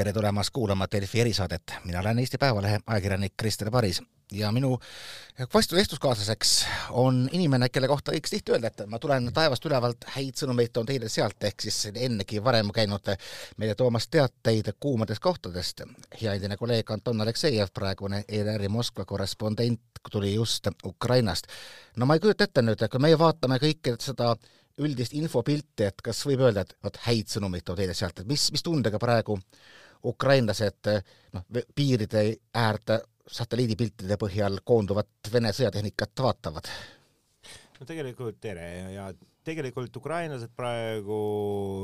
tere tulemast kuulama Delfi erisaadet, mina olen Eesti Päevalehe ajakirjanik Krister Paris ja minu vestluskaaslaseks on inimene, kelle kohta võiks tihti öelda, et ma tulen taevast ülevalt, häid sõnumeid toon teile sealt, ehk siis ennegi varem käinud meile toomas teateid kuumadest kohtadest. hea endine kolleeg Anton Aleksejev, praegune ERR-i Moskva korrespondent, tuli just Ukrainast. no ma ei kujuta ette nüüd, kui meie vaatame kõike seda üldist infopilti, et kas võib öelda, et vot häid sõnumeid toob teile sealt, et mis, mis tundega praegu ukrainlased noh, piiride äärde satelliidipiltide põhjal koonduvat Vene sõjatehnikat vaatavad? no tegelikult tere ja tegelikult ukrainlased praegu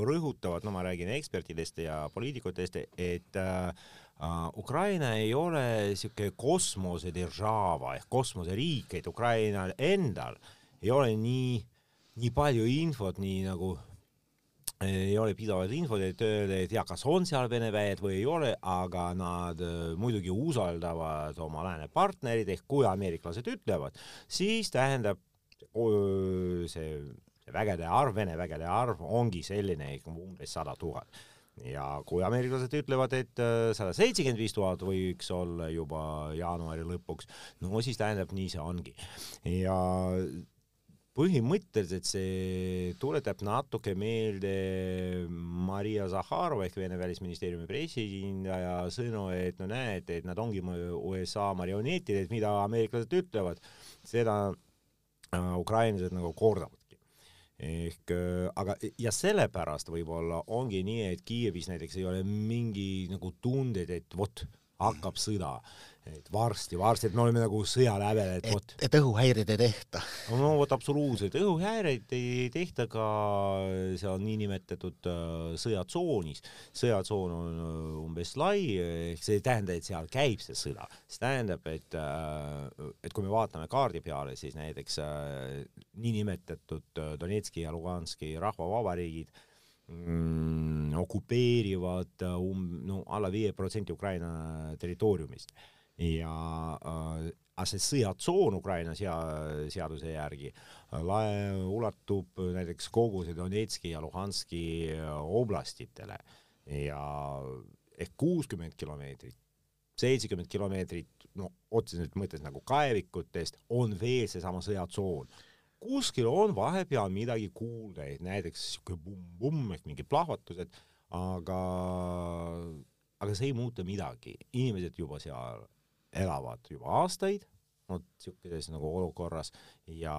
rõhutavad, no ma räägin ekspertidest ja poliitikutest, et äh, Ukraina ei ole niisugune kosmosedržaava ehk kosmoseriik, et Ukrainal endal ei ole nii äh, nii palju infot, nii nagu ei ole piisavalt infot, et öelda, et jah, kas on seal Vene väed või ei ole, aga nad äh, muidugi usaldavad oma lääne partnerid, ehk kui ameeriklased ütlevad, siis tähendab see, see vägede arv, Vene vägede arv ongi selline umbes sada tuhat. ja kui ameeriklased ütlevad, et äh, sada seitsekümmend viis tuhat võiks olla juba jaanuari lõpuks, no siis tähendab, nii see ongi. ja põhimõtteliselt see tuletab natuke meelde Maria Zahharova ehk Vene välisministeeriumi pressiesindaja sõnu, et no näete, et nad ongi USA marionetid, et mida ameeriklased ütlevad, seda äh, ukrainlased nagu kordavadki. ehk äh, aga, ja sellepärast võib-olla ongi nii, et Kiievis näiteks ei ole mingi nagu tunded, et vot, hakkab sõda et varsti, varsti, et me oleme nagu sõja lävel, et vot. et õhuhäireid ei tehta. no vot absoluutselt, õhuhäireid ei tehta ka seal niinimetatud äh, sõjatsoonis. sõjatsoon on äh, umbes lai, ehk see ei tähenda, et seal käib see sõda. see tähendab, et, äh, et kui me vaatame kaardi peale, siis näiteks niinimetatud Donetski ja Luganski rahvavabariigid mm, okupeerivad um, no alla viie protsendi Ukraina territooriumist ja äh, aga see sõjatsoon Ukraina sea-, seaduse järgi äh, lae, ulatub näiteks kogu see Donetski ja Luhanski äh, oblastitele ja ehk kuuskümmend kilomeetrit, seitsekümmend kilomeetrit, no otseselt mõttes nagu kaevikutest, on veel seesama sõjatsoon. Kuskil on vahepeal midagi kuulda, et näiteks siuke pumm-pumm ehk mingid plahvatused, aga, aga see ei muuta midagi, inimesed juba seal elavad juba aastaid, no niisuguses nagu olukorras ja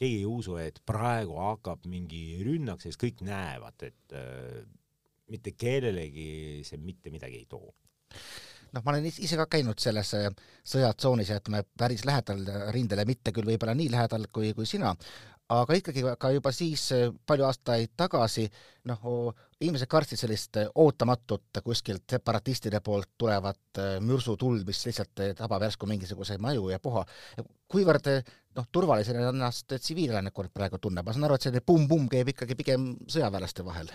keegi ei usu, et praegu hakkab mingi rünnak, sest kõik näevad, et äh, mitte kellelegi see mitte midagi ei too noh, ma olen ise ka käinud selles äh, sõjatsoonis ja ütleme, päris lähedal rindele, mitte küll võib-olla nii lähedal kui, kui sina, aga ikkagi ka juba siis äh, palju aastaid tagasi noh, inimesed kartsid sellist äh, ootamatut kuskilt separatistide poolt tulevat mürsutuld, mis lihtsalt tabab järsku mingisuguseid maju ja puha. kuivõrd noh, turvalisena ennast tsiviilelanikkond praegu tunneb, ma saan aru, et selline pumm-pumm käib ikkagi pigem sõjaväelaste vahel?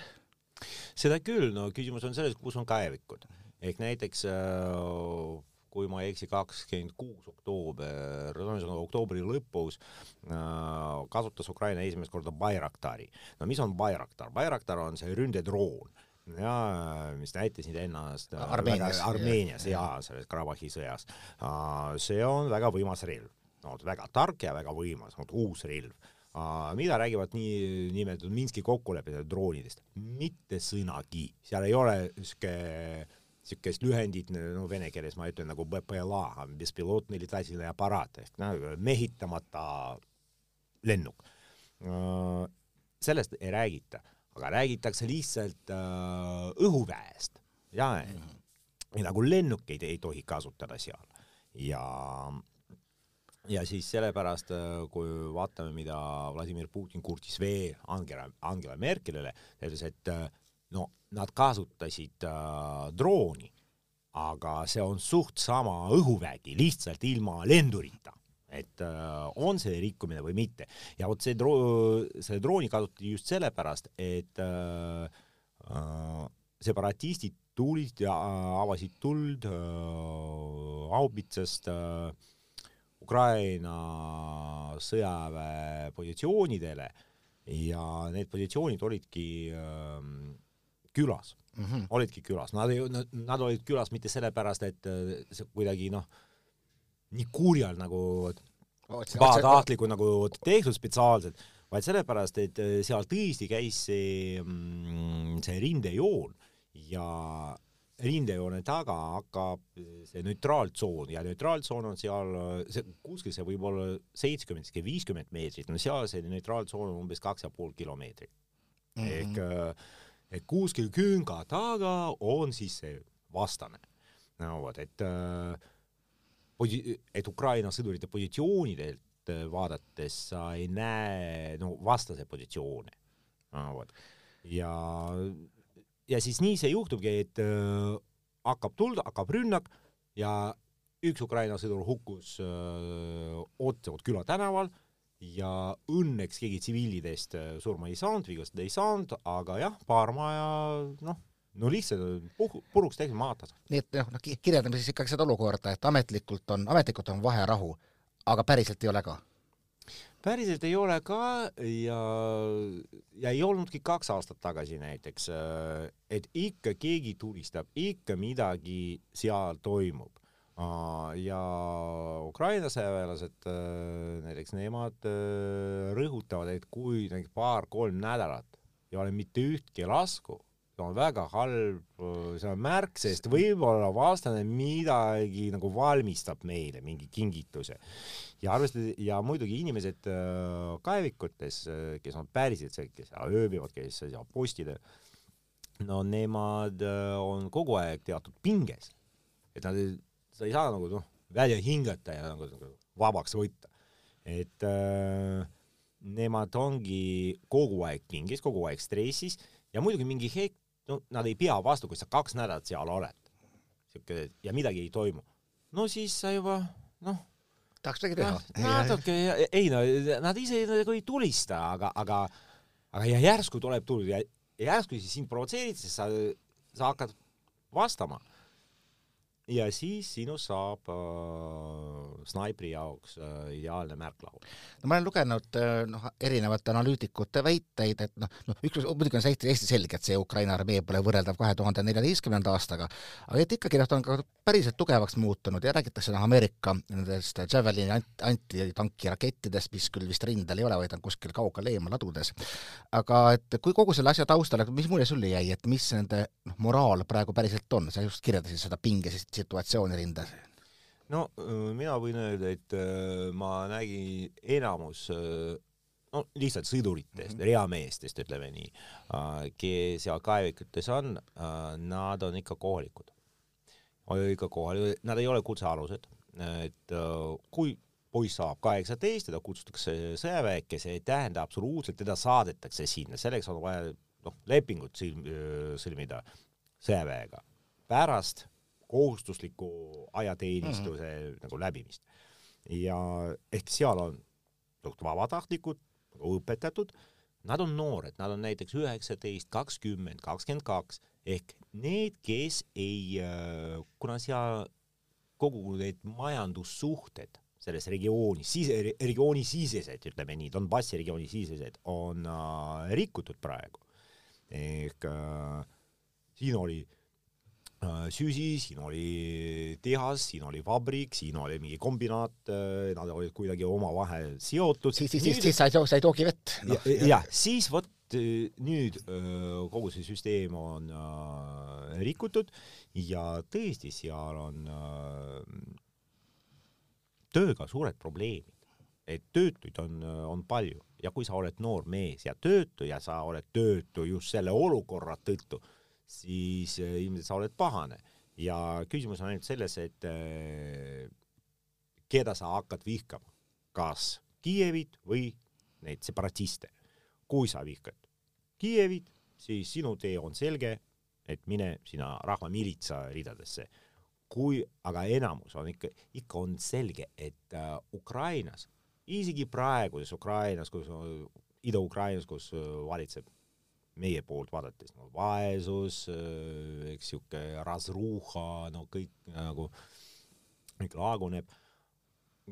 seda küll, no küsimus on selles, kus on kaevikud. Ehk näiteks äh kui ma ei eksi, kakskümmend kuus oktoober, ühesõnaga oktoobri lõpus äh, kasutas Ukraina esimest korda Bayraktari. no mis on Bayraktar? Bayraktar on see ründedroon ja mis näitasid ennast Armeenias, Armeenias ja, selles Karabahhi sõjas. Äh, see on väga võimas relv, no väga tark ja väga võimas, uus relv mida räägivad nii nimetatud Minski kokkulepped droonidest? mitte sõnagi, seal ei ole siuke niisugust lühendit, no vene keeles ma ütlen nagu BPLA, bespilotne litaatiline aparaat ehk no, mehitamata lennuk. sellest ei räägita, aga räägitakse lihtsalt äh, õhuväest ja mm -hmm. nagu lennukeid ei tohi kasutada seal ja ja siis sellepärast, äh, kui vaatame, mida Vladimir Putin kurtis veel Angela, Angela Merkelile, ta ütles, et äh, no nad kasutasid äh, drooni, aga see on suht sama õhuvägi, lihtsalt ilma lendurita et äh, on see rikkumine või mitte. ja vot see dro-, selle drooni kasutati just sellepärast, et äh, äh, separatistid tulid ja äh, avasid tuld äh, haubitsast äh, Ukraina sõjaväe positsioonidele ja need positsioonid olidki äh, külas mm. -hmm. olidki külas, nad ei, nad olid külas mitte sellepärast, et äh, see kuidagi noh, nii kurjal nagu pahatahtlikult nagu tehtud spetsiaalselt, vaid sellepärast, et äh, seal tõesti käis see, mm, see rindejoon ja rindejoone taga hakkab see neutraaltsoon ja neutraaltsoon on seal, see kuskil see võib olla seitsekümmend, viiskümmend meetrit, no seal see neutraaltsoon on umbes kaks ja pool kilomeetrit mm. -hmm. ehk äh, et kuskil künga taga on siis see vastane. no vot, et äh, et Ukraina sõdurite positsioonidelt äh, vaadates sa ei näe no vastase positsioone. no vot. ja, ja siis nii see juhtubki, et äh, hakkab tuld, hakkab rünnak ja üks Ukraina sõdur hukkus öö, otse küla tänaval ja õnneks keegi tsiviilidest äh, surma ei saanud, vigastada ei saanud, aga jah, paar maja noh, no lihtsalt puh-, puruks täiesti maatas. nii et noh, noh kirjeldame siis ikkagi seda olukorda, et ametlikult on, ametlikult on vaherahu, aga päriselt ei ole ka? päriselt ei ole ka ja, ja ei olnudki kaks aastat tagasi näiteks, äh, et ikka keegi tulistab, ikka midagi seal toimub ja Ukraina sõjaväelased äh, näiteks nemad äh, rõhutavad, et kui näiteks paar-kolm nädalat ei ole mitte ühtki lasku, see on väga halb, äh, see on märk, sest võib-olla vastane midagi nagu valmistab meile mingi kingituse. ja arvestades ja muidugi inimesed kaevikutes, kes on päriselt see, kes seal ööbivad, kes seal postidel, no nemad on kogu aeg teatud pinges, et nad sa ei saa nagu noh, välja hingata ja nagu, nagu vabaks võtta. et äh, nemad ongi kogu aeg pingis, kogu aeg stressis ja muidugi mingi hetk, no nad ei pea vastu, kui sa kaks nädalat seal oled. siuke ja midagi ei toimu. no siis sa juba noh tahaks midagi teha. natuke, ei no nad ise nagu ei tulista, aga, aga, aga ja järsku tuleb tuld ja järsku siis sind provotseeriti, sest sa, sa hakkad vastama ja siis sinust saab äh, snaipri jaoks äh, ideaalne märklaud. no ma olen lugenud äh, noh, erinevate analüütikute väiteid, et noh, noh üks muidugi on see hästi, hästi selge, et see Ukraina armee pole võrreldav kahe tuhande neljateistkümnenda aastaga, aga et ikkagi nad on ka päriselt tugevaks muutunud ja räägitakse noh, Ameerika nendest Javelini antitankirakettidest, mis küll vist rindel ei ole, vaid on kuskil kaugel eemal ladudes. aga et kui kogu selle asja taustal, et mis mulje sulle jäi, et mis nende noh, moraal praegu päriselt on, sa just kirjeldasid seda pingesist situatsiooni rindes? no mina võin öelda, et ma nägin enamus no lihtsalt sõduritest mm, -hmm. reameestest, ütleme nii, kes seal kaevikutes on, nad on ikka kohalikud. ikka kohalikud, nad ei ole kutsealused, et kui poiss saab kaheksateist, teda kutsutakse sõjaväkke, see ei tähenda absoluutselt, teda saadetakse sinna, selleks on vaja noh, lepingut sõlmida sõjaväega. pärast kohustusliku ajateenistuse mm -hmm. nagu läbimist. ja ehk seal on vabatahtlikud, nagu õpetatud, nad on noored, nad on näiteks üheksateist, kakskümmend, kakskümmend kaks ehk need, kes ei, äh, kuna seal kogu need majandussuhted selles regioonis, sise, regiooni sisesed, ütleme nii, Donbassi regiooni sisesed on äh, rikutud praegu. ehk äh, siin oli süsi, siin oli tehas, siin oli vabrik, siin oli mingi kombinaat, äh, nad olid kuidagi omavahel seotud. siis, siis, siis, siis sa ei too, sa ei toogi vett no,. jah ja,, siis vot äh, nüüd kogu see süsteem on äh, rikutud ja tõesti, seal on äh, tööga suured probleemid. et töötuid on, on palju ja kui sa oled noor mees ja töötu ja sa oled töötu just selle olukorra tõttu siis äh, ilmselt sa oled pahane ja küsimus on ainult selles, et äh, keda sa hakkad vihkama, kas Kiievit või neid separatiste. kui sa vihkad Kiievit, siis sinu tee on selge, et mine sina rahvamiilitsa ridadesse. kui aga enamus on ikka, ikka on selge, et äh, Ukrainas, isegi praeguses Ukrainas, kus Ida-Ukrainas, kus äh, valitseb meie poolt vaadates, no vaesus, eks sihuke razruha, no kõik nagu kõik laaguneb,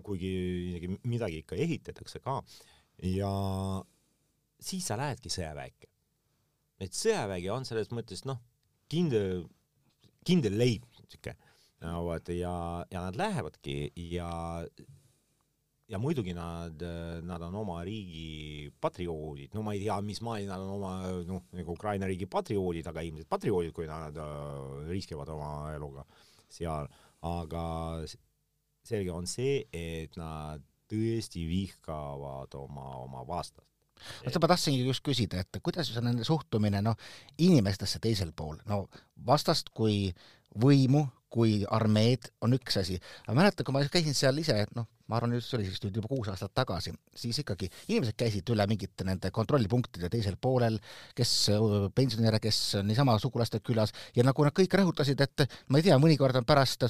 kuigi isegi midagi ikka ehitatakse ka. Ja siis sa lähedki sõjaväkke. et sõjavägi on selles mõttes noh, kindel, kindel leib siuke no vot ja, ja nad lähevadki ja ja muidugi nad, nad on oma riigi patrioodid, no ma ei tea, mis maani nad on oma noh, nagu Ukraina riigi patrioodid, aga ilmselt patrioodid, kui nad äh, riskivad oma eluga seal, aga selge on see, et nad tõesti vihkavad oma, oma vastast vot ma tahtsingi just küsida, et kuidas on nende suhtumine noh, inimestesse teisel pool, no vastast kui võimu, kui armeed on üks asi, aga mäletan, kui ma käisin seal ise, noh, ma arvan, see oli siis nüüd juba kuus aastat tagasi, siis ikkagi inimesed käisid üle mingite nende kontrollipunktide teisel poolel, kes pensionäre, kes niisama sugulaste külas ja nagu nad kõik rõhutasid, et ma ei tea, mõnikord on pärast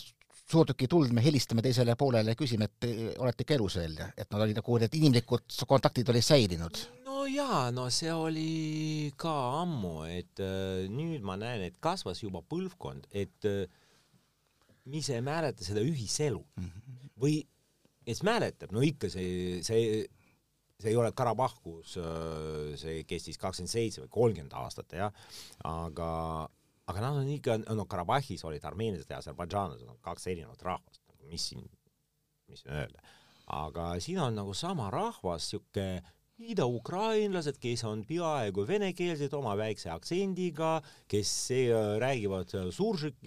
suurtüki tuld, me helistame teisele poolele ja küsime, et olete ikka elus veel ja et nad olid nagu need inimlikud kontaktid olid säilinud. no jaa, no see oli ka ammu, et äh, nüüd ma näen, et kasvas juba põlvkond, et äh, mis ei mäleta seda ühiselu mm -hmm. või kes mäletab, no ikka see, see, see ei ole Karabahh, kus äh, see kestis kakskümmend seitse või kolmkümmend aastat jah, aga, aga nad on ikka, no Karabahhis olid armeenlased ja aserbaidžaanlased, kaks erinevat rahvast, mis siin, mis siin öelda, aga siin on nagu sama rahvas, siuke ida-ukrainlased, kes on peaaegu venekeelsed oma väikse aktsendiga, kes räägivad suržik,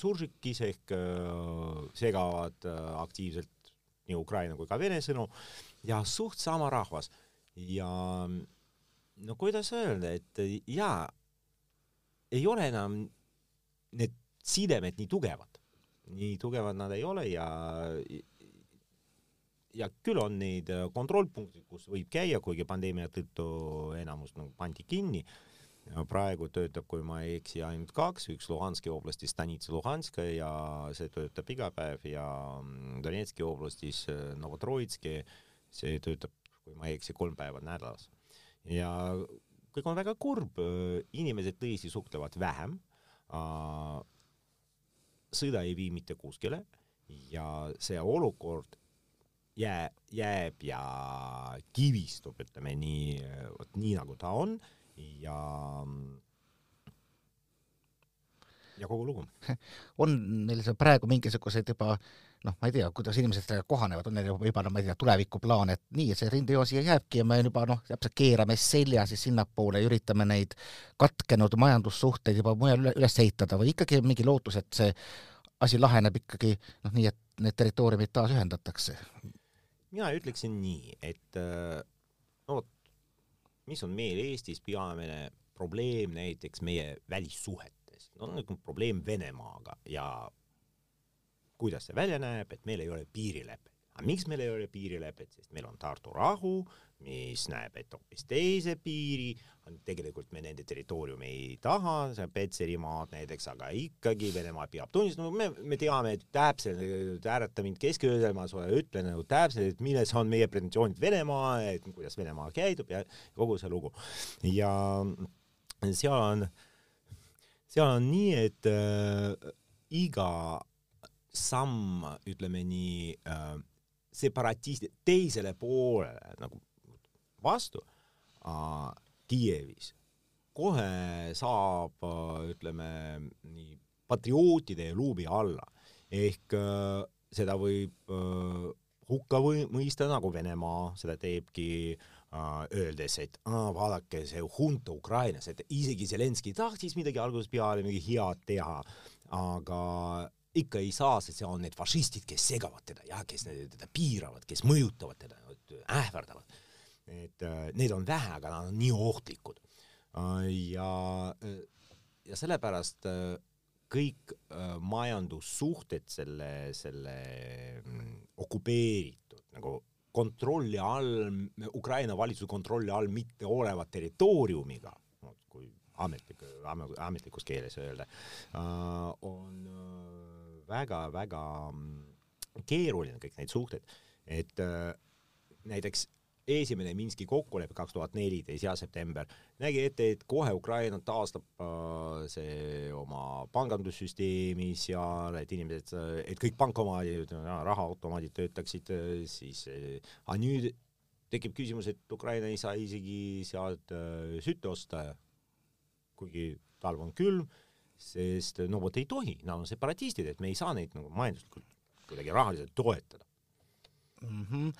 suržikis ehk äh, segavad aktiivselt nii ukraina kui ka vene sõnu. Ja suht sama rahvas. Ja no kuidas öelda, et jaa, ei ole enam need sidemed nii tugevad, nii tugevad nad ei ole ja ja küll on neid äh, kontrollpunkte, kus võib käia, kuigi pandeemia tõttu enamus nagu pandi kinni. praegu töötab, kui ma ei eksi, ainult kaks, üks Luhanski oblastis Stanitsa Luhanska ja see töötab iga päev ja mm, Donetski oblastis äh, Novotroitski, see töötab, kui ma ei eksi, kolm päeva nädalas. ja kõik on väga kurb, inimesed tõesti suhtlevad vähem. sõda ei vii mitte kuskile ja see olukord jää, jääb ja kivistub, ütleme nii, vot nii nagu ta on ja ja kogu lugu. on neil seal praegu mingisuguseid juba noh, ma ei tea, kuidas inimesed sellega kohanevad, on neil juba, juba, ma ei tea, tulevikuplaan, et nii, see rindejoon siia jääbki ja me juba noh, täpselt keerame selja siis sinnapoole ja üritame neid katkenud majandussuhteid juba mujal üles ehitada või ikkagi mingi lootus, et see asi laheneb ikkagi noh, nii et need territooriumid taas ühendatakse? mina ütleksin nii, et äh, no vot, mis on meil Eestis peamine probleem näiteks meie välissuhetes, no nagu probleem Venemaaga ja kuidas see välja näeb, et meil ei ole piirilepet. aga miks meil ei ole piirilepet, sest meil on Tartu rahu, mis näeb ette hoopis teise piiri, tegelikult me nende territooriumi ei taha, see Petserimaad näiteks, aga ikkagi Venemaa peab tunnistama, me, me teame, et täpselt, äärata mind keskööl, ma sulle ütlen nagu täpselt, et milles on meie pretensioonid Venemaa, et kuidas Venemaa käidub ja kogu see lugu. ja seal on, seal on nii, et äh, iga samm, ütleme nii äh,, separatisti teisele poolele nagu vastu äh, Kiievis, kohe saab, äh, ütleme nii, patriootide luubi alla. Ehk äh, seda võib äh, hukka või mõista, nagu Venemaa seda teebki äh,, öeldes, et aa, vaadake, see hunta Ukrainas, et isegi Zelenskõi tahtis midagi algusest peale midagi head teha, aga ikka ei saa, sest seal on need fašistid, kes segavad teda ja kes teda piiravad, kes mõjutavad teda, ähvardavad et äh, neid on vähe, aga nad on nii ohtlikud. Äh, ja, äh, ja sellepärast kõik majandussuhted selle, selle mm, okupeeritud nagu kontrolli all, Ukraina valitsuse kontrolli all mitte oleva territooriumiga, kui ametlik, ametlikus keeles öelda, on väga-väga mm, keeruline kõik need suhted, et näiteks esimene Minski kokkulepe kaks tuhat neliteist ja september nägi ette, et kohe Ukraina taastab äh, see oma pangandussüsteemi seal, et inimesed, et kõik pankomaadid, rahaautomaadid töötaksid äh, siis äh,, aga nüüd tekib küsimus, et Ukraina ei saa isegi sealt äh, sütte osta kuigi talv on külm, sest no vot ei tohi, nad on separatistid, et me ei saa neid nagu majanduslikult kuidagi rahaliselt toetada mm. -hmm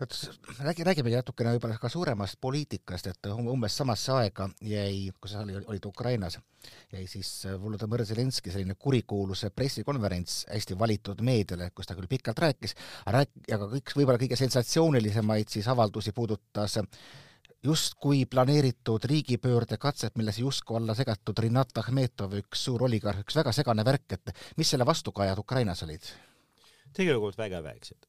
et räägi, räägimegi natukene võib-olla ka suuremast poliitikast, et umbes samasse aega jäi, kui sa olid Ukrainas, jäi siis Volodõmõr Zelenskõi selline kurikuulus pressikonverents hästi valitud meediale, kus ta küll pikalt rääkis, aga rääk-, aga kõik võib-olla kõige sensatsioonilisemaid siis avaldusi puudutas justkui planeeritud riigipöördekatset, millesse justkui olla segatud Rinat Ahmetov, üks suur oligarh, üks väga segane värk, et mis selle vastukajad Ukrainas olid? tegelikult väga väiksed.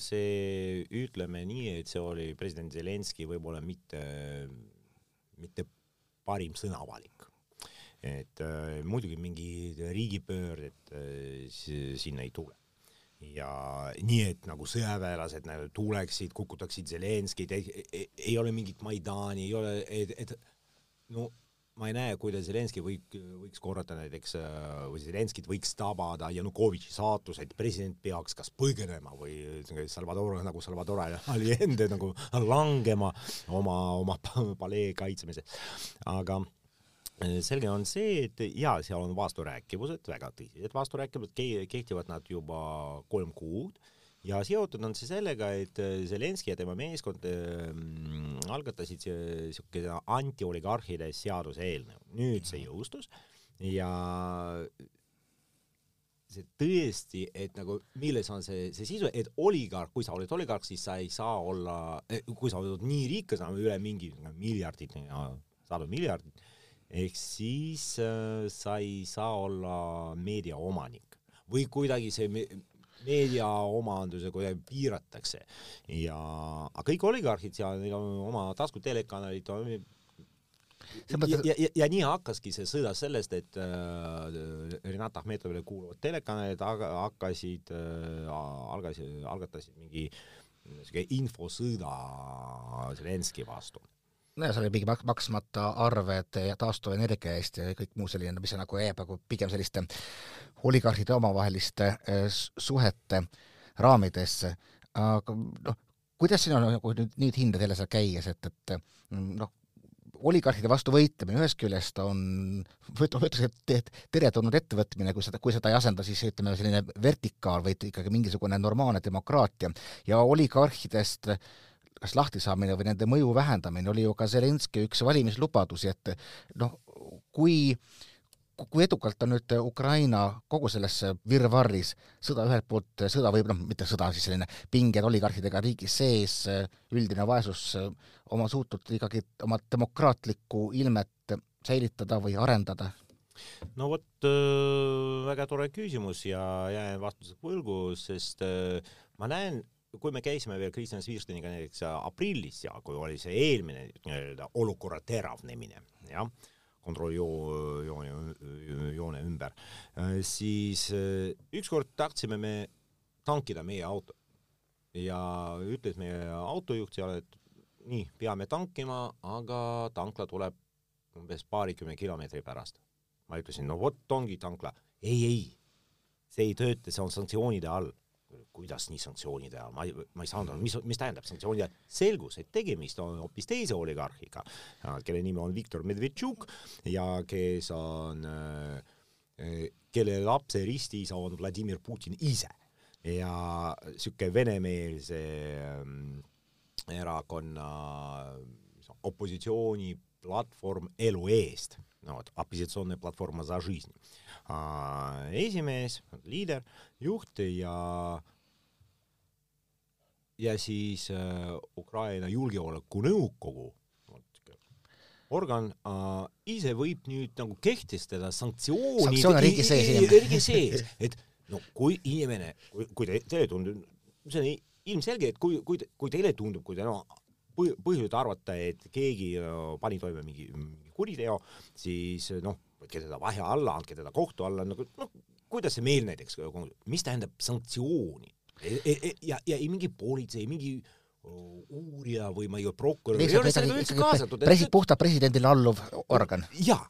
see, ütleme nii, et see oli president Zelenskõi võib-olla mitte, mitte parim sõnavalik. et äh, muidugi mingi riigipöörded äh, sinna ei tule ja nii, et nagu sõjaväelased nagu tuleksid, kukutaksid Zelenskit, ei ole mingit Maidani, ei ole, et, et no ma ei näe, kuidas Zelenskõi võik, võiks korrata näiteks või Zelenskit võiks tabada Janukovitši saatus, et president peaks kas põgenema või Salvador nagu Salvador Allende nagu langema oma, oma palee kaitsemises. aga selge on see, et jaa, seal on vasturääkivused, väga tõsised vasturääkivused, kehtivad nad juba kolm kuud ja seotud on see sellega, et äh, Zelenskõi ja tema meeskond äh, algatasid siukene antioligarhide seaduseelnõu. nüüd see jõustus ja see tõesti, et nagu milles on see, see sisu, et oligarh, kui sa oled oligarh, siis sa ei saa olla, eh, kui sa oled nii rikas, üle mingi miljardit, sadu miljardit, ehk siis äh, sa ei saa olla meediaomanik või kuidagi see meediaomanduse kuidagi piiratakse. Ja, aga kõik oligarhid seal, neil on oma taskutelekanalid, ja, ja, ja, ja nii hakkaski see sõda sellest, et äh, Renat Ahmetovile kuuluvad telekanalid hakkasid äh,, algasid, algatasid mingi siuke infosõda Zelenski vastu no ja seal oli mingi mak-, maksmata arved ja taastuvenergia eest ja kõik muu selline, mis nagu jääb nagu pigem selliste oligarhide omavaheliste äh, suhete raamidesse, aga noh, kuidas sina nagu nüüd, nüüd hindad jälle seal käies, et, et noh, oligarhide vastu võitlemine ühest küljest on, ütleks, et teretulnud ettevõtmine, kui seda, kui seda ei asenda siis ütleme, selline vertikaal, vaid ikkagi mingisugune normaalne demokraatia. Ja oligarhidest kas lahtisaamine või nende mõju vähendamine oli ju ka Zelenskõi üks valimislubadusi, et noh, kui kui edukalt on nüüd Ukraina kogu selles virvarris, sõda ühelt poolt, sõda võib, noh, mitte sõda, siis selline pinged oligarhidega riigis sees, üldine vaesus, oma suutnud ikkagi oma demokraatlikku ilmet säilitada või arendada? no vot äh,, väga tore küsimus ja jään vastuse võlgu, sest äh, ma näen kui me käisime veel Kristjan Svirsteniga näiteks aprillis ja kui oli see eelmine nii-öelda olukorra teravnemine, jah, kontrolljoone, joone ümber, siis äh, ükskord tahtsime me tankida meie auto ja ütles meie autojuht seal, et nii, peame tankima, aga tankla tuleb umbes paarikümne kilomeetri pärast. ma ütlesin, no vot ongi tankla. ei, ei, see ei tööta, see on sanktsioonide all kuidas nii sanktsioonide all, ma ei, ma ei saanud aru, mis, mis tähendab sanktsioonide, selgus, et tegemist on hoopis teise oligarhiga, äh, kelle nimi on Viktor Medvedtšuk ja kes on, äh, äh, kelle lapse ristiisa on Vladimir Putin ise. Ja sihuke venemeelse ähm, erakonna opositsiooni platvorm Elu eest, no vot, opositsioonne platvorm Za Žižni. esimees, liider, juht ja ja siis äh, Ukraina Julgeolekunõukogu. Organ äh, ise võib nüüd nagu kehtestada sanktsioonid sanktsioone riigi sees, riigi sees, et no kui inimene, kui, te, teile tundub, see on ilmselge, et kui, kui, kui teile tundub, kui te no põhjust arvata, et keegi no, pani toime mingi, mingi kuriteo, siis noh, võtke teda vahe alla, andke teda kohtu alla, nagu noh, kuidas see meil näiteks, mis tähendab sanktsiooni? E, e, e, ja, ja ei mingi politsei, mingi uurija või ma ei tea, prokurör ei ole sellega üldse kaasatud. presi-, puhtalt presidendile alluv organ. jaa,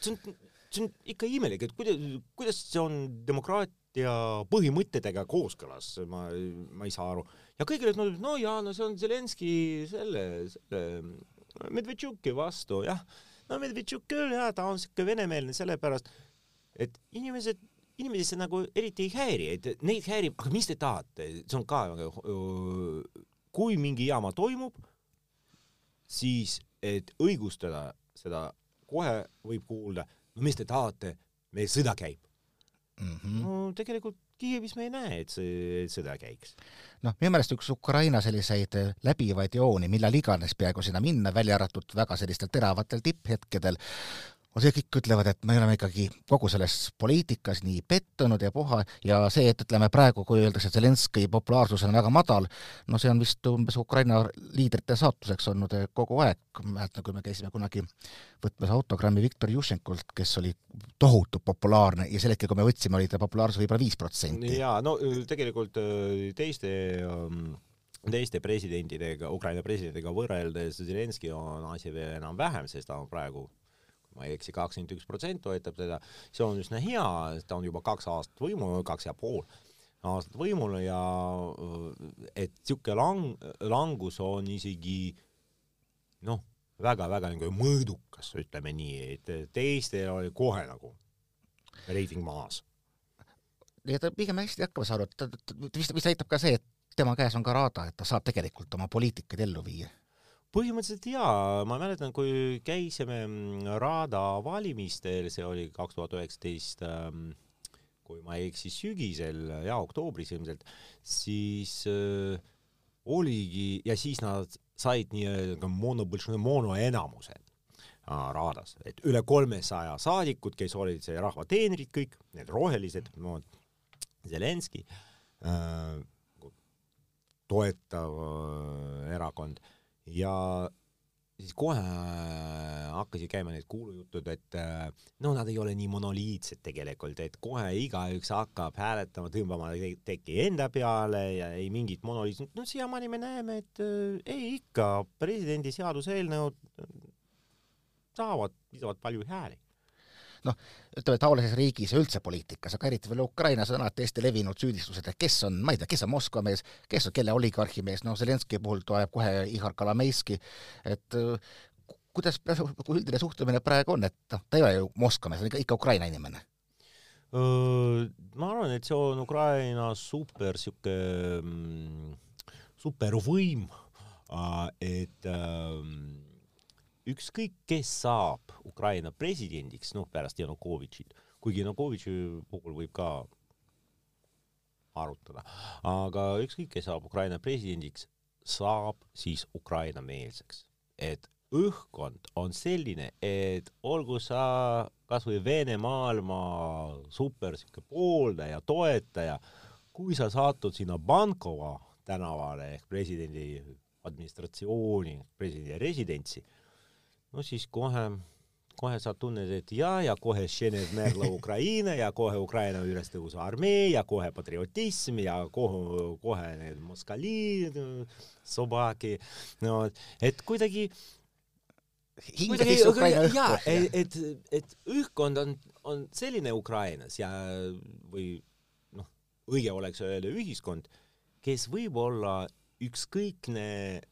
see on, see on ikka imelik, et kuidas, kuidas see on demokraatia põhimõtetega kooskõlas, ma, ma ei saa aru. ja kõigile tundub, no jaa, no see on Zelenskõi selle, selle Medvedtšuki vastu, jah no Medvedtšuk küll jah, ta on siuke venemeelne sellepärast, et inimesed, inimesi see nagu eriti ei häiri, et neid häirib, aga mis te tahate, see on ka, kui mingi jama toimub, siis et õigustada seda, kohe võib kuulda, no mis te tahate, meil sõda käib mm. -hmm. no tegelikult Kiievis me ei näe, et see sõda käiks. noh, minu meelest üks Ukraina selliseid läbivaid jooni, millal iganes peaaegu sinna minna, välja arvatud väga sellistel teravatel tipphetkedel, on see, kõik ütlevad, et me oleme ikkagi kogu selles poliitikas nii pettunud ja puha ja see, et ütleme praegu, kui öeldakse, et Zelenskõi populaarsus on väga madal, no see on vist umbes Ukraina liidrite saatuseks olnud kogu aeg, mäletan, kui me käisime kunagi võtmas autogrammi Viktor Jušenkult, kes oli tohutult populaarne ja sel hetkel, kui me võtsime, oli ta populaarsus võib-olla viis protsenti. jaa, no tegelikult teiste um teiste presidentidega, Ukraina presidentidega võrreldes Zelenskõi on asi veel enam-vähem, sest ta on praegu ma ei eksi, kakskümmend üks protsenti toetab teda, see on üsna hea, ta on juba kaks aastat võimul, kaks ja pool aastat võimul ja et niisugune lang-, langus on isegi noh, väga-väga nagu mõõdukas, ütleme nii, et teistel oli kohe nagu reiting maas. ja ta pigem hästi hakkama saanud, ta, vist, vist näitab ka see, et tema käes on ka raada, et ta saab tegelikult oma poliitikaid ellu viia põhimõtteliselt jaa, ma mäletan, kui käisime mm, Raada valimistel, see oli kaks tuhat üheksateist, ähm, kui ma ei eksi, sügisel ja oktoobris ilmselt, siis äh, oligi ja siis nad said nii-öelda mono, mono enamuse äh, Raadas, et üle kolmesaja saadikut, kes olid see rahva teenrid kõik, need rohelised, no Zelenskõi äh, toetav äh, erakond ja siis kohe äh, hakkasid käima need kuulujutud, et äh, no nad ei ole nii monoliitsed tegelikult, et kohe igaüks hakkab hääletama, tõmbama teki enda peale ja ei mingit monoliitset, no siiamaani me näeme, et äh, ei ikka, presidendi seaduseelnõud saavad piisavalt palju hääli noh, ütleme taolises riigis ja üldse poliitikas, aga eriti veel Ukrainas on alati hästi levinud süüdistused, et kes on, ma ei tea, kes on Moskva mees, kes on kelle oligarhi mees, noh, Zelenskõi puhul tuleb kohe Ihar Kalameski, et äh, kuidas üldine suhtumine praegu on, et noh, ta ei ole ju Moskva mees, ta on ikka, ikka Ukraina inimene? ma arvan, et see on Ukraina super sihuke mm, supervõim, et ähm, ükskõik, kes saab Ukraina presidendiks, noh, pärast Janukovitšit, kuigi Janukovitši puhul võib ka arutada, aga ükskõik, kes saab Ukraina presidendiks, saab siis Ukraina-meelseks. et õhkkond on selline, et olgu sa kasvõi Vene maailma super siuke pooldaja, toetaja, kui sa satud sinna Bankova tänavale ehk presidendi administratsiooni, presidendi residentsi no siis kohe, kohe sa tunned, et ja, ja kohe Merlo Ukraina ja kohe Ukraina ülestõusu armee ja kohe patriotism ja kohe, kohe need moskali, sobaki, no et kuidagi kuidagi jaa, et, et, et õhkkond on, on selline Ukrainas ja, või noh, õige oleks öelda ühiskond, kes võib olla ükskõikne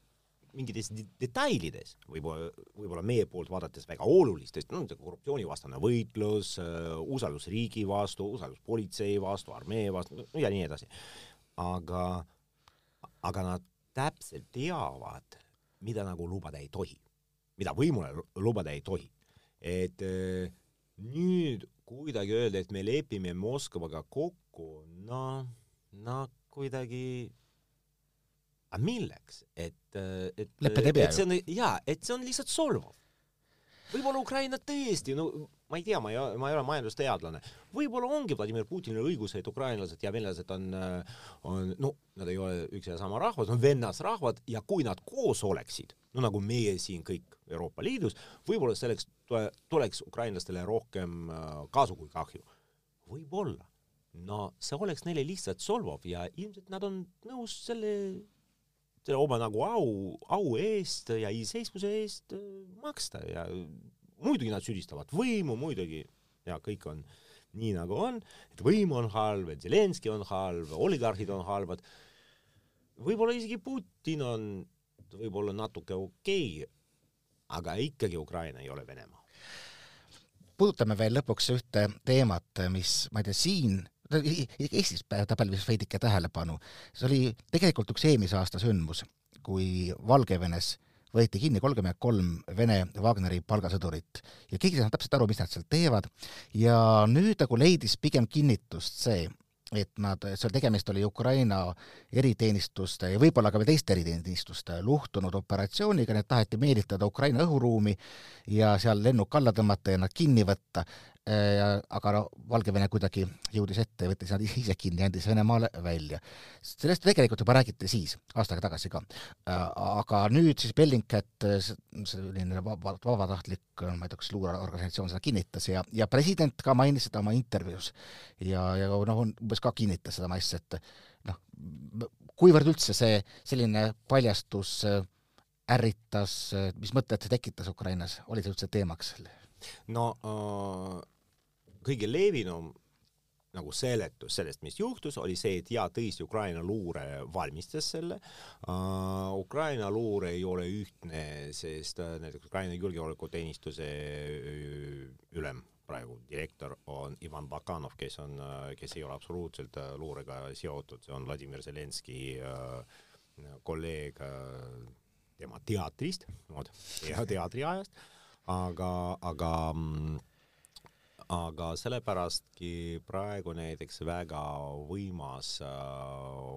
mingites detailides, võib-olla, võib-olla meie poolt vaadates väga olulistes, no korruptsioonivastane võitlus, äh, usaldus riigi vastu, usaldus politsei vastu, armee vastu no, ja nii edasi. aga, aga nad täpselt teavad, mida nagu lubada ei tohi, mida võimule lubada ei tohi. et äh, nüüd kuidagi öelda, et me lepime Moskvaga kokku, noh, no kuidagi aga milleks, et, et, et see on, jaa, et see on lihtsalt solvav. võib-olla Ukraina tõesti, no ma ei tea, ma ei, ma ei ole majandusteadlane, võib-olla ongi Vladimir Putinil õigus, et ukrainlased ja venelased on, on, no nad ei ole üks ja sama rahvas, on vennasrahvad ja kui nad koos oleksid, no nagu meie siin kõik Euroopa Liidus, võib-olla selleks tuleks ukrainlastele rohkem äh, kasu kui kahju. võib-olla. no see oleks neile lihtsalt solvav ja ilmselt nad on nõus selle selle oma nagu au, au eest ja iseseisvuse eest äh, maksta ja muidugi nad süüdistavad võimu, muidugi ja kõik on nii nagu on, et võim on halb, et Zelenskõi on halb, oligarhid on halvad. võib-olla isegi Putin on võib-olla natuke okei okay,, aga ikkagi Ukraina ei ole Venemaa puudutame veel lõpuks ühte teemat, mis, ma ei tea, siin Eestis ta pälvis veidike tähelepanu. see oli tegelikult üks eelmise aasta sündmus, kui Valgevenes võeti kinni kolmkümmend kolm Vene Wagneri palgasõdurit. Ja keegi ei saanud täpselt aru, mis nad seal teevad. Ja nüüd nagu leidis pigem kinnitust see, et nad, seal tegemist oli Ukraina eriteenistuste ja võib-olla ka veel teiste eriteenistuste luhtunud operatsiooniga, need taheti meelitada Ukraina õhuruumi ja seal lennuk alla tõmmata ja nad kinni võtta, aga no Valgevene kuidagi jõudis ette ja võttis nad ise kinni andis Venemaale välja. sellest tegelikult juba räägiti siis, aasta aega tagasi ka. aga nüüd siis Bellingcat, selline vabatahtlik, ma ei tea, kas luureorganisatsioon seda kinnitas ja, ja president ka mainis seda oma intervjuus. ja, ja noh, umbes ka kinnitas seda asja, et noh, kuivõrd üldse see selline paljastus ärritas, mis mõtted see tekitas Ukrainas, oli see üldse teemaks? No äh, kõige levinum nagu seletus sellest, mis juhtus, oli see, et jaa, tõesti Ukraina luure valmistas selle uh,. Ukraina luur ei ole ühtne, sest uh, näiteks Ukraina julgeolekuteenistuse uh, ülem praegu direktor on Ivan Bakanov, kes on uh,, kes ei ole absoluutselt uh, luurega seotud, see on Vladimir Zelenskõi uh, kolleeg uh, tema teatrist, teatriajast aga, aga mm, aga sellepärastki praegu näiteks väga võimas äh,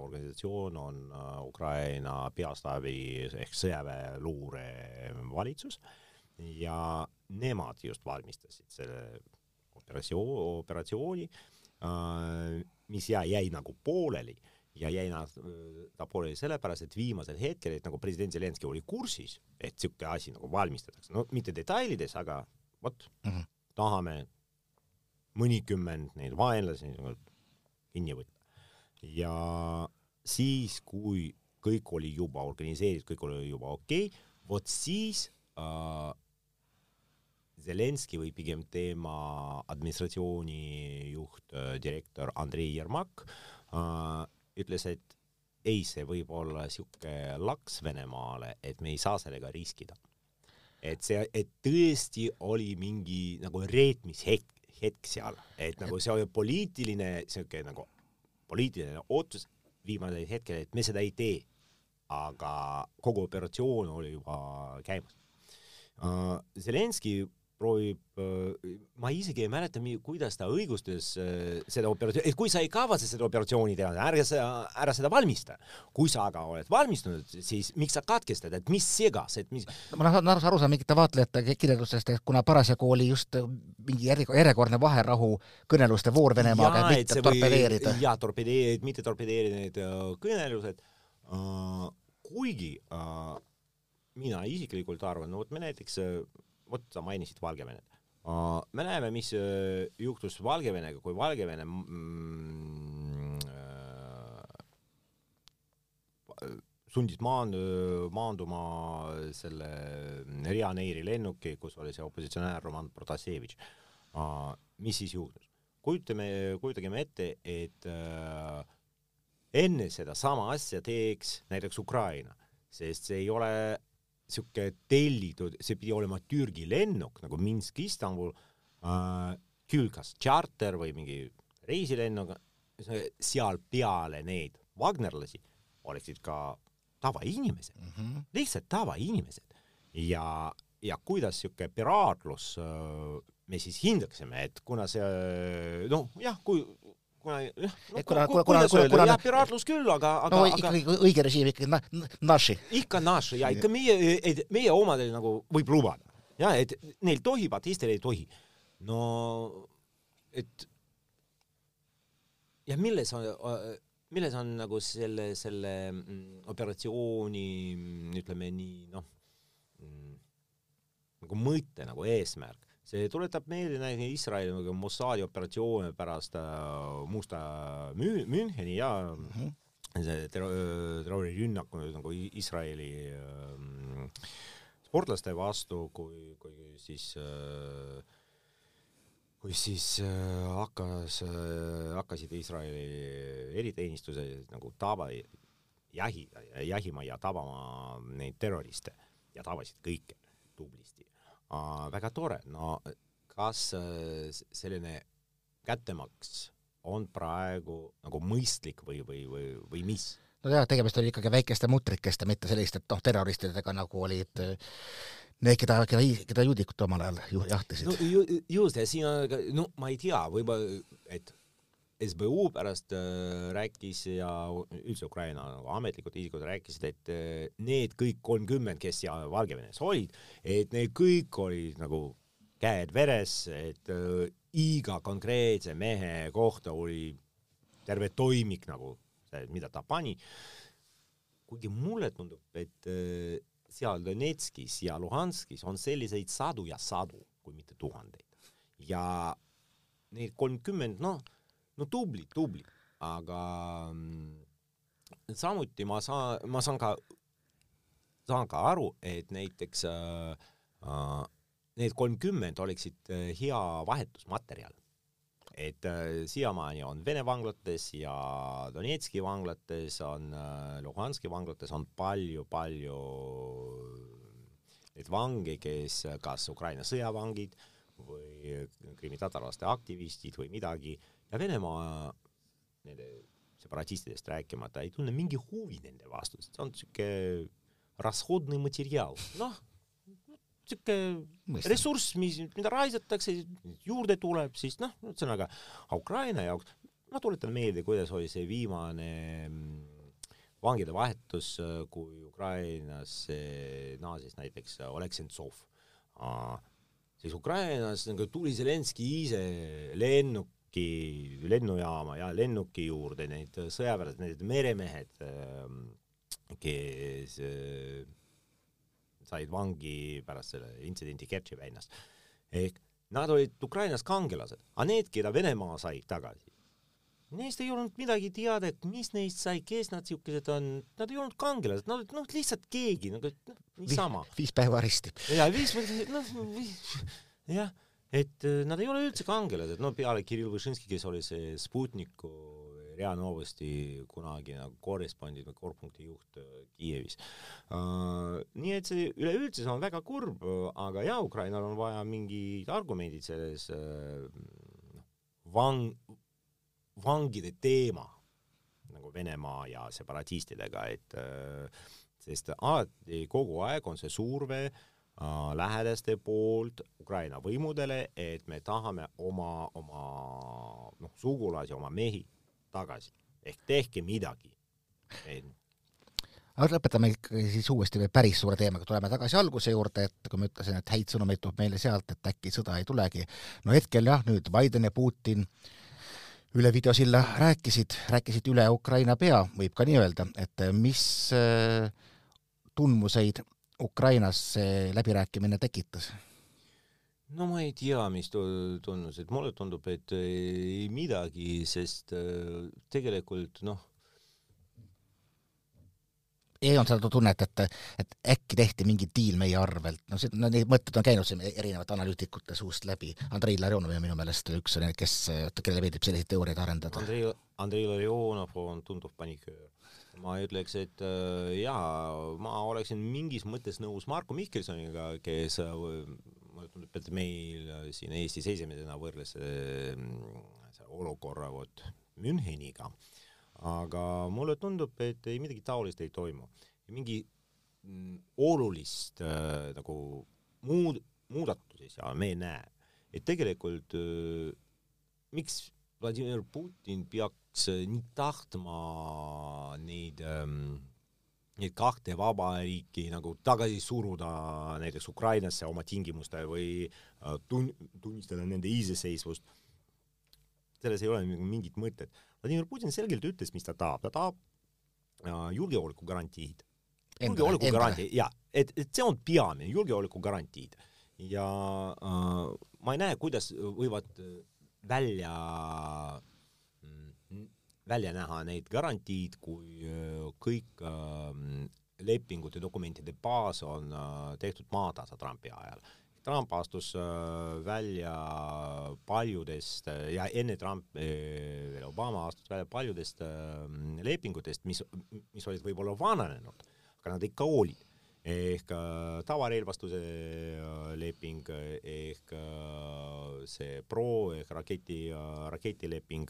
organisatsioon on äh, Ukraina peastaabi ehk sõjaväeluure valitsus. Ja nemad just valmistasid selle operatsioon, operatsiooni äh,, mis jäi, jäi nagu pooleli ja jäi nad, ta pooleli sellepärast, et viimasel hetkel, et nagu president Zelenskõi oli kursis, et niisugune asi nagu valmistatakse, no mitte detailides, aga vot mm, -hmm. tahame mõnikümmend neid vaenlasi kinni võtta. ja siis, kui kõik oli juba organiseeritud, kõik oli juba okei okay,, vot siis äh, Zelenskõi või pigem tema administratsiooni juht äh,, direktor Andrei Jermak äh, ütles, et ei, see võib olla sihuke laks Venemaale, et me ei saa sellega riskida. et see, et tõesti oli mingi nagu reetmishetk, hetk seal, et nagu see oli poliitiline sihuke nagu poliitiline otsus viimasel hetkel, et me seda ei tee. aga kogu operatsioon oli juba käimas uh,. Zelenskõi proovib, äh, ma isegi ei mäleta, kuidas ta õigustas äh, seda operatsiooni, kui sa ei kavatse seda operatsiooni teha, ärge sa, ära seda valmista. kui sa aga oled valmistunud, siis miks sa katkestad, et mis segas, et mis ma saan aru saada mingite vaatlejate kirjeldustest, et kuna parasjagu oli just mingi järjekordne vaherahu kõneluste voor Venemaaga, et mitte torpedeerida. jaa, torpedeerida, mitte torpedeerida need äh, kõnelused uh,, kuigi mina isiklikult arvan, no vot me näiteks vot sa mainisid Valgevenet me näeme, mis uh, juhtus Valgevenega, kui Valgevene mm, uh, sundis maan-, maanduma selle Ria Neiri lennuki, kus oli see opositsionäär Roman Protasevitš mis siis juhtus? kujutame, kujutagem ette, et uh, enne sedasama asja teeks näiteks Ukraina, sest see ei ole sihuke tellitud, see pidi olema Türgi lennuk nagu Minsk, Istanbul äh,, küll kas tšarter või mingi reisilennuk, seal peale neid Wagnerlasi oleksid ka tavainimesed mm, -hmm. lihtsalt tavainimesed ja, ja kuidas sihuke piraatlus äh, me siis hindaksime, et kuna see noh, jah, kui kuna jah no,, kuna, kuna, kuna, kuna, kuna jah, piraatlus küll, aga, aga no ikkagi aga... õige režiim ikkagi na, naši. ikka naši ja ikka meie, et meie omadel nagu võib lubada. ja et neil tohib, aga teistel ei tohi. no et ja milles on, milles on nagu selle, selle mm, operatsiooni ütleme nii noh, mm, nagu mõte, nagu eesmärk see tuletab meelde näiteks Iisraeli Mossadi operatsioone pärast äh, Musta Mü-, Müncheni ja mm -hmm. see terro-, terrorirünnak nagu Iisraeli äh, sportlaste vastu, kui, kui siis äh, kui siis äh, hakkas äh,, hakkasid Iisraeli eriteenistused nagu taba, jahi, jahima ja tabama neid terroriste ja tabasid kõike tublisti väga tore, no kas selline kättemaks on praegu nagu mõistlik või, või, või, või mis? no jah, tegemist oli ikkagi väikeste mutrikeste, mitte sellist, et noh, terroristidega nagu olid need, keda, keda, keda juudikud omal ajal ju, jahtisid. no ju, just, ja siin on, no ma ei tea, võib-olla, et SBU pärast äh, rääkis ja üldse Ukraina nagu ametlikud isikud rääkisid, et äh, need kõik kolmkümmend, kes seal Valgevenes olid, et need kõik olid nagu käed veres, et äh, iga konkreetse mehe kohta oli terve toimik nagu mida ta pani. kuigi mulle tundub, et äh, seal Donetskis ja Luhanskis on selliseid sadu ja sadu, kui mitte tuhandeid. ja need kolmkümmend, noh, no tubli, tubli, aga mm, samuti ma saan, ma saan ka, saan ka aru, et näiteks äh, äh, need kolmkümmend oleksid äh, hea vahetusmaterjal. et äh, siiamaani on Vene vanglates ja Donetski vanglates on äh,, Luhanski vanglates on palju-palju neid vange, kes kas Ukraina sõjavangid või krimmitatarlaste aktivistid või midagi ja Venemaa nende separatistidest rääkimata ei tunne mingi huvi nende vastu, see on siuke rashodne materjal, noh sihuke ressurss, mis, mida raisatakse, juurde tuleb, siis noh, ühesõnaga Ukraina jaoks, ma tuletan meelde, kuidas oli see viimane mm, vangide vahetus, kui Ukrainasse naasis näiteks Oleksentsov, siis Ukrainas nagu tuli Zelenskõi ise lennuki, lennujaama ja lennuki juurde neid sõjaväelased, need meremehed, kes said vangi pärast selle intsidenti Kertši väinas. ehk nad olid Ukrainas kangelased, aga need, keda Venemaa sai tagasi, neist ei olnud midagi teada, et mis neist sai, kes nad siukesed on, nad ei olnud kangelased, nad olid noh, lihtsalt keegi nagu noh, niisama. viis päeva aristi. ja viis, noh, jah, et äh, nad ei ole üldse kangelased, no peale Kirill Võšinski, kes oli see Sputniku Rea Novosti kunagine nagu korrespondent või korpunkti juht äh, Kiievis uh,. nii et see üleüldse see on väga kurb, aga jaa, Ukrainal on vaja mingid argumendid selles uh, vang, vangide teema nagu Venemaa ja separatistidega, et uh, sest alati kogu aeg on see surve uh, lähedaste poolt Ukraina võimudele, et me tahame oma, oma noh, sugulasi, oma mehi tagasi ehk tehke midagi. aga lõpetame ikkagi siis uuesti veel päris suure teemaga, tuleme tagasi alguse juurde, et kui ma ütlesin, et häid sõnumeid tuleb meile sealt, et äkki sõda ei tulegi. no hetkel jah, nüüd Biden ja Putin üle videosilla rääkisid, rääkisid üle Ukraina pea, võib ka nii öelda, et mis äh, tundmuseid Ukrainas see läbirääkimine tekitas no ma ei tea, mis tundus, et mulle tundub, et ei midagi, sest äh, tegelikult noh. ei olnud seda tunnet, et, et äkki tehti mingi diil meie arvelt, no see, no neid mõtted on käinud siin erinevate analüütikute suust läbi, Andrei Larionov on minu meelest üks, kes, kellele meeldib selliseid teooriaid arendada. Andrei, Andrei Larionov on tunduv paniköör ma ütleks, et äh, jaa, ma oleksin mingis mõttes nõus Marko Mihkelsoniga, kes äh, mulle tundub, et meil siin Eestis esimesena võrreldes selle olukorra vot Müncheniga, aga mulle tundub, et ei midagi taolist ei toimu. mingi mm, olulist äh, nagu muud, muudatusi seal me ei näe. et tegelikult äh, miks Vladimir Putin peaks äh, nii tahtma neid ähm, neid kahte vabariiki nagu tagasi suruda näiteks Ukrainasse oma tingimustel või äh, tun-, tunnistada nende iseseisvust, selles ei ole mingit mõtet. Vladimir Putin selgelt ütles, mis ta tahab, ta tahab äh, julgeolekugarantiid. julgeolekugarantii, jaa, et, et see on peamine, julgeolekugarantiid. ja äh, ma ei näe, kuidas võivad välja välja näha neid garantiid, kui äh, kõik äh, lepingute dokumentide baas on äh, tehtud maatasa Trumpi ajal. Trump astus välja paljudest ja enne Trumpi Obama astus välja paljudest lepingutest, mis, mis olid võib-olla vananenud, aga nad ikka olid ehk tavarelvastuse leping ehk see Pro ehk raketi, raketileping,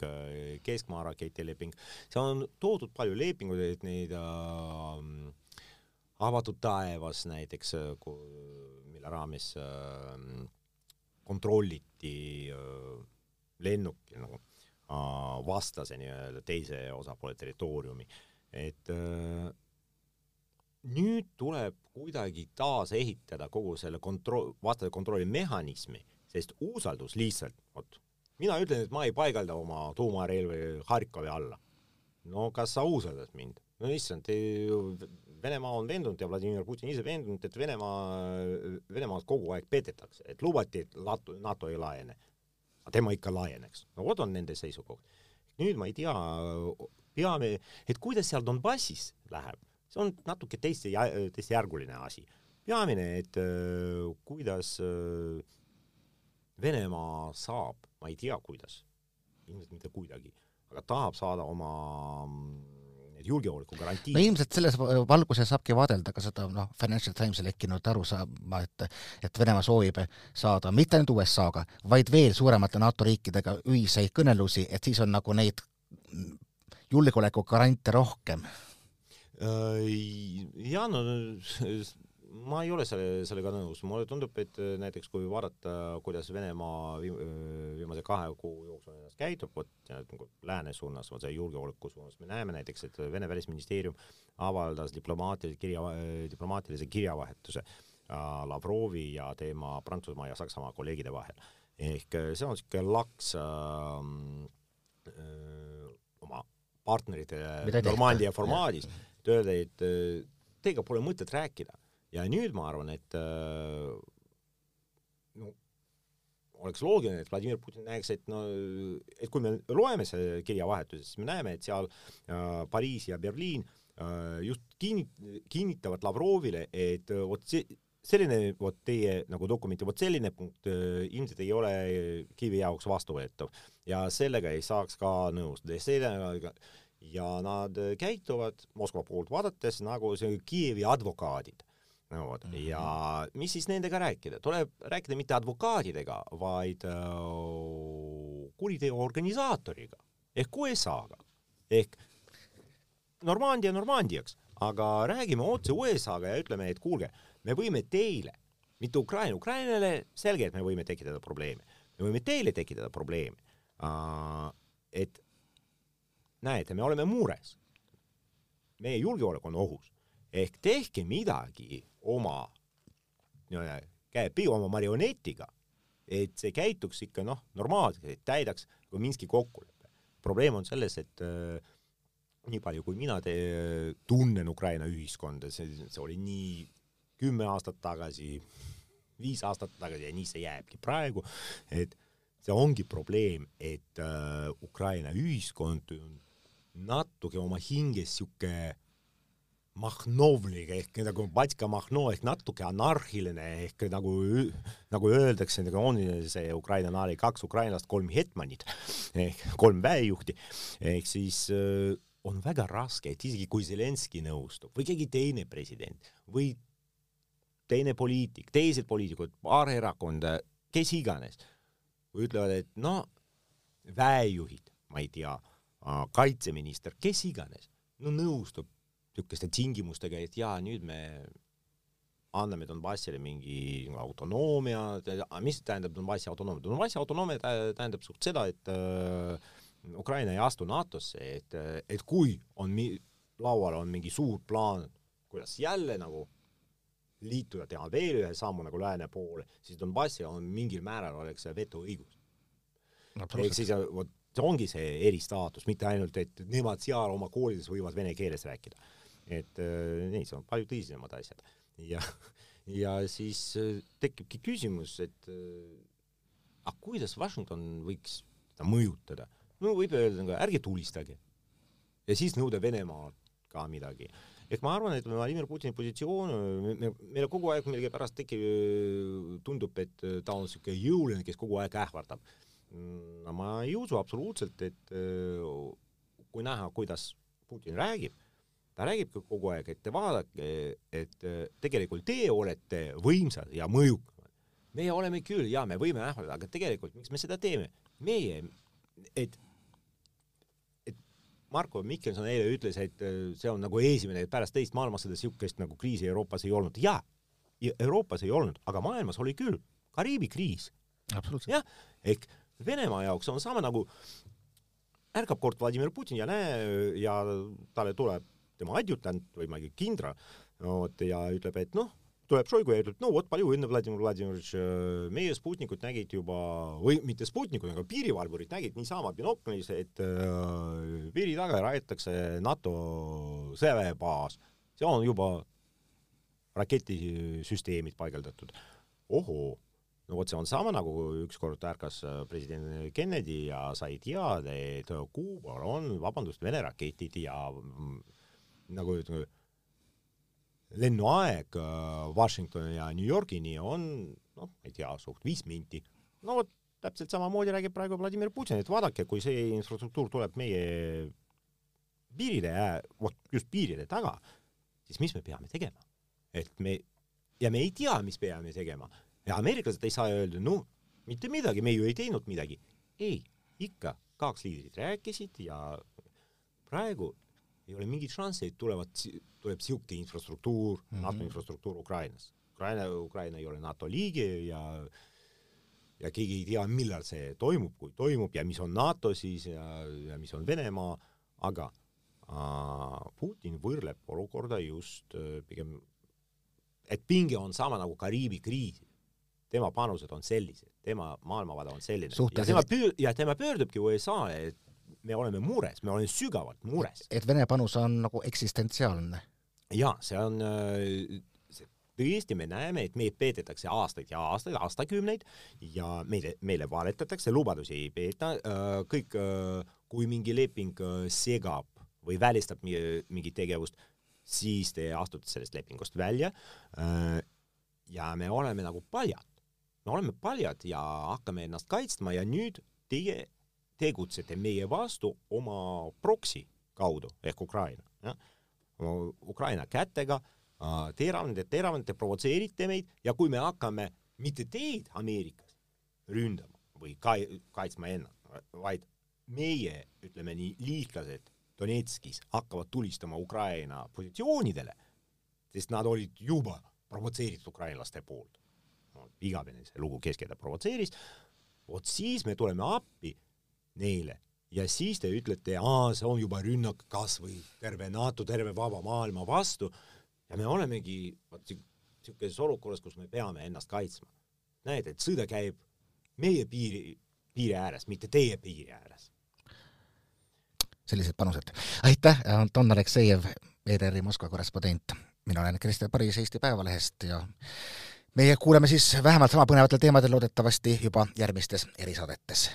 keskmaa raketileping, seal on toodud palju lepinguid, et neid äh, avatud taevas näiteks, mille raames äh, kontrolliti äh, lennukil nagu vastase nii-öelda teise osapoole territooriumi, et äh, nüüd tuleb kuidagi taasehitada kogu selle kontroll, vastase kontrolli mehhanismi, sest usaldus lihtsalt, vot, mina ütlen, et ma ei paigalda oma tuumarelvi Harkovi alla. no kas sa usaldad mind? no issand, Venemaa on veendunud ja Vladimir Putin ise veendunud, et Venemaa, Venemaad kogu aeg petetakse, et lubati, et NATO, NATO ei laiene. aga tema ikka laieneks. no vot on nende seisukoht. nüüd ma ei tea, peame, et kuidas seal Donbassis läheb, see on natuke teiste, teisejärguline asi. peamine, et äh, kuidas äh, Venemaa saab, ma ei tea, kuidas, ilmselt mitte kuidagi, aga tahab saada oma need julgeolekugarantiid. no ilmselt selles valguses saabki vaadelda ka seda noh, Financial Timesi lekkinud arusaama, et et Venemaa soovib saada mitte ainult USA-ga, vaid veel suuremate NATO riikidega ühiseid kõnelusi, et siis on nagu neid julgeolekugarante rohkem. Äh, ja no ma ei ole selle, sellega nõus, mulle tundub, et äh, näiteks kui vaadata, kuidas Venemaa äh, viimase kahe kuu jooksul ennast käitub, vot nagu lääne suunas, vot see julgeoleku suunas, me näeme näiteks, et Vene välisministeerium avaldas diplomaatilise kirja, diplomaatilise kirjavahetuse Lavrovi ja tema Prantsusmaa ja Saksamaa kolleegide vahel. ehk see on niisugune laks äh, öö, oma partneritele Normandia formaadis, et öelda, et teiega pole mõtet rääkida. Ja nüüd ma arvan, et äh, no oleks loogiline, et Vladimir Putin näeks, et no, et kui me loeme selle kirjavahetuse, siis me näeme, et seal äh, Pariis ja Berliin äh, just kinnit-, kinnitavad Lavrovile, et äh, vot see, selline vot teie nagu dokumenti, vot selline punkt äh, ilmselt ei ole Kiievi jaoks vastuvõetav. Ja sellega ei saaks ka nõustuda. Ja sellega ja nad käituvad Moskva poolt vaadates nagu see Kiievi advokaadid. No vot mm, -hmm. ja mis siis nendega rääkida, tuleb rääkida mitte advokaadidega, vaid äh, kuriteo organisaatoriga ehk USA-ga ehk Normandia Normandiaks, aga räägime otse USA-ga ja ütleme, et kuulge, me võime teile, mitte Ukraina, Ukrainale selge, et me võime tekitada probleeme, me võime teile tekitada probleeme. Uh,. et näete, me oleme mures, meie julgeolek on ohus, ehk tehke midagi oma nii-öelda käe oma marionetiga, et see käituks ikka noh, normaalselt, et täidaks Minski kokkuleppe. probleem on selles, et äh, nii palju, kui mina te, tunnen Ukraina ühiskonda, see, see oli nii kümme aastat tagasi, viis aastat tagasi ja nii see jääbki praegu, et see ongi probleem, et äh, Ukraina ühiskond on natuke oma hinges sihuke Mahnovliga ehk nagu Batska Mahno ehk natuke anarhiline ehk nagu, nagu öeldakse, nagu on see Ukraina naali kaks ukrainlast, kolm hetmanit ehk kolm väejuhti, ehk siis äh, on väga raske, et isegi kui Zelenskõi nõustub või keegi teine president või teine poliitik, teised poliitikud, paar erakonda, kes iganes, ütlevad, et no väejuhid, ma ei tea, kaitseminister, kes iganes, no nõustub niisuguste tingimustega, et jaa, nüüd me anname Donbassile mingi autonoomia, mis tähendab Donbassi autonoomia? Donbassi autonoomia tähendab suht seda, et äh, Ukraina ei astu NATO-sse, et, et kui on mi-, laual on mingi suur plaan, kuidas jälle nagu liituda, teha veel ühe sammu nagu lääne poole, siis Donbassil on mingil määral oleks vetoõigus ehk siis vot see ongi see eristaatus, mitte ainult, et nemad seal oma koolides võivad vene keeles rääkida et äh, nii, see on palju tõsisemad asjad ja, ja siis äh, tekibki küsimus, et äh, aga kuidas Washington võiks seda mõjutada? no võib öelda ka, ärge tulistage. ja siis nõuda Venemaalt ka midagi. ehk ma arvan, et Vladimir Putini positsioon, me, meile kogu aeg millegipärast tekib, tundub, et ta on niisugune jõuline, kes kogu aeg ähvardab. No ma ei usu absoluutselt, et kui näha, kuidas Putin räägib, ta räägib ka kogu aeg, et te vaadake, et tegelikult teie olete võimsad ja mõjukamad. meie oleme küll ja me võime ähvardada, aga tegelikult miks me seda teeme? meie, et, et Marko Mihkelson eile ütles, et äh, see on nagu esimene, pärast teist maailmasõda siukest nagu kriisi Euroopas ei olnud. jaa, Euroopas ei olnud, aga maailmas oli küll. Kariibi kriis. jah, ehk Venemaa jaoks on sama nagu ärkab kord Vladimir Putin ja näe ja talle tuleb tema adjutant või ma ei tea, kindral, vot ja ütleb, et noh, tuleb Šoigu ja ütleb, no vot, palju õnne, Vladimir Vladimirovitš, meie Sputnikud nägid juba, või mitte Sputnikud, aga piirivalvurid nägid niisama binoklis, et äh, piiri taga rajatakse NATO sõjaväebaas. seal on juba raketisüsteemid paigaldatud. ohoo, no vot see on sama nagu ükskord ärkas president Kennedy ja sai teada, et Kuubal on, vabandust, Vene raketid ja mm, nagu ütleme, lennuaeg äh, Washingtoni ja New Yorgini on noh, ma ei tea, suht viis minti. no vot, täpselt samamoodi räägib praegu Vladimir Putin, et vaadake, kui see infrastruktuur tuleb meie piiride, vot just piiride taga, siis mis me peame tegema? et me, ja me ei tea, mis peame tegema. Ja ameeriklased ei saa öelda, no mitte midagi, me ju ei teinud midagi. ei, ikka, kaks liidrit rääkisid ja praegu ei ole mingit šanssi, et tulevad, tuleb niisugune infrastruktuur mm, -hmm. NATO infrastruktuur Ukrainas. Ukraina, Ukraina ei ole NATO liige ja ja keegi ei tea, millal see toimub, kui toimub ja mis on NATO siis ja, ja mis on Venemaa, aga äh, Putin võrdleb olukorda just äh, pigem, et pinge on sama nagu Kariibi kriis. Tema panused on sellised, tema maailmavaade on selline Suhtes ja tema pöör-, ja tema pöördubki USA, et me oleme mures, me oleme sügavalt mures. et Vene panus on nagu eksistentsiaalne? jaa, see on äh, tõesti, me näeme, et meid peedetakse aastaid ja aastaid, aastakümneid ja meile, meile valetatakse, lubadusi ei peeta, äh, kõik, äh, kui mingi leping segab või välistab mingit tegevust, siis te astute sellest lepingust välja. ja me oleme nagu paljad, me oleme paljad ja hakkame ennast kaitsma ja nüüd teie tegutsete meie vastu oma proksi kaudu ehk Ukraina. Ukraina kätega teravnete, teravnete, provotseerite meid ja kui me hakkame mitte teid Ameerikas ründama või ka-, kaitsma ennast, vaid meie, ütleme nii, liitlased Donetskis hakkavad tulistama Ukraina positsioonidele, sest nad olid juba provotseeritud ukrainlaste poolt. Igavene see lugu keskelda provotseeris, vot siis me tuleme appi neile ja siis te ütlete, aa, see on juba rünnak kas või terve NATO, terve vaba maailma vastu ja me olemegi vot niisuguses olukorras, kus me peame ennast kaitsma. näed, et sõda käib meie piiri, piiri ääres, mitte teie piiri ääres. sellised panused. aitäh, Anton Aleksejev, ERR-i Moskva korrespondent. mina olen Kristjan Paris Eesti Päevalehest ja meie kuuleme siis vähemalt sama põnevatel teemadel loodetavasti juba järgmistes erisaadetes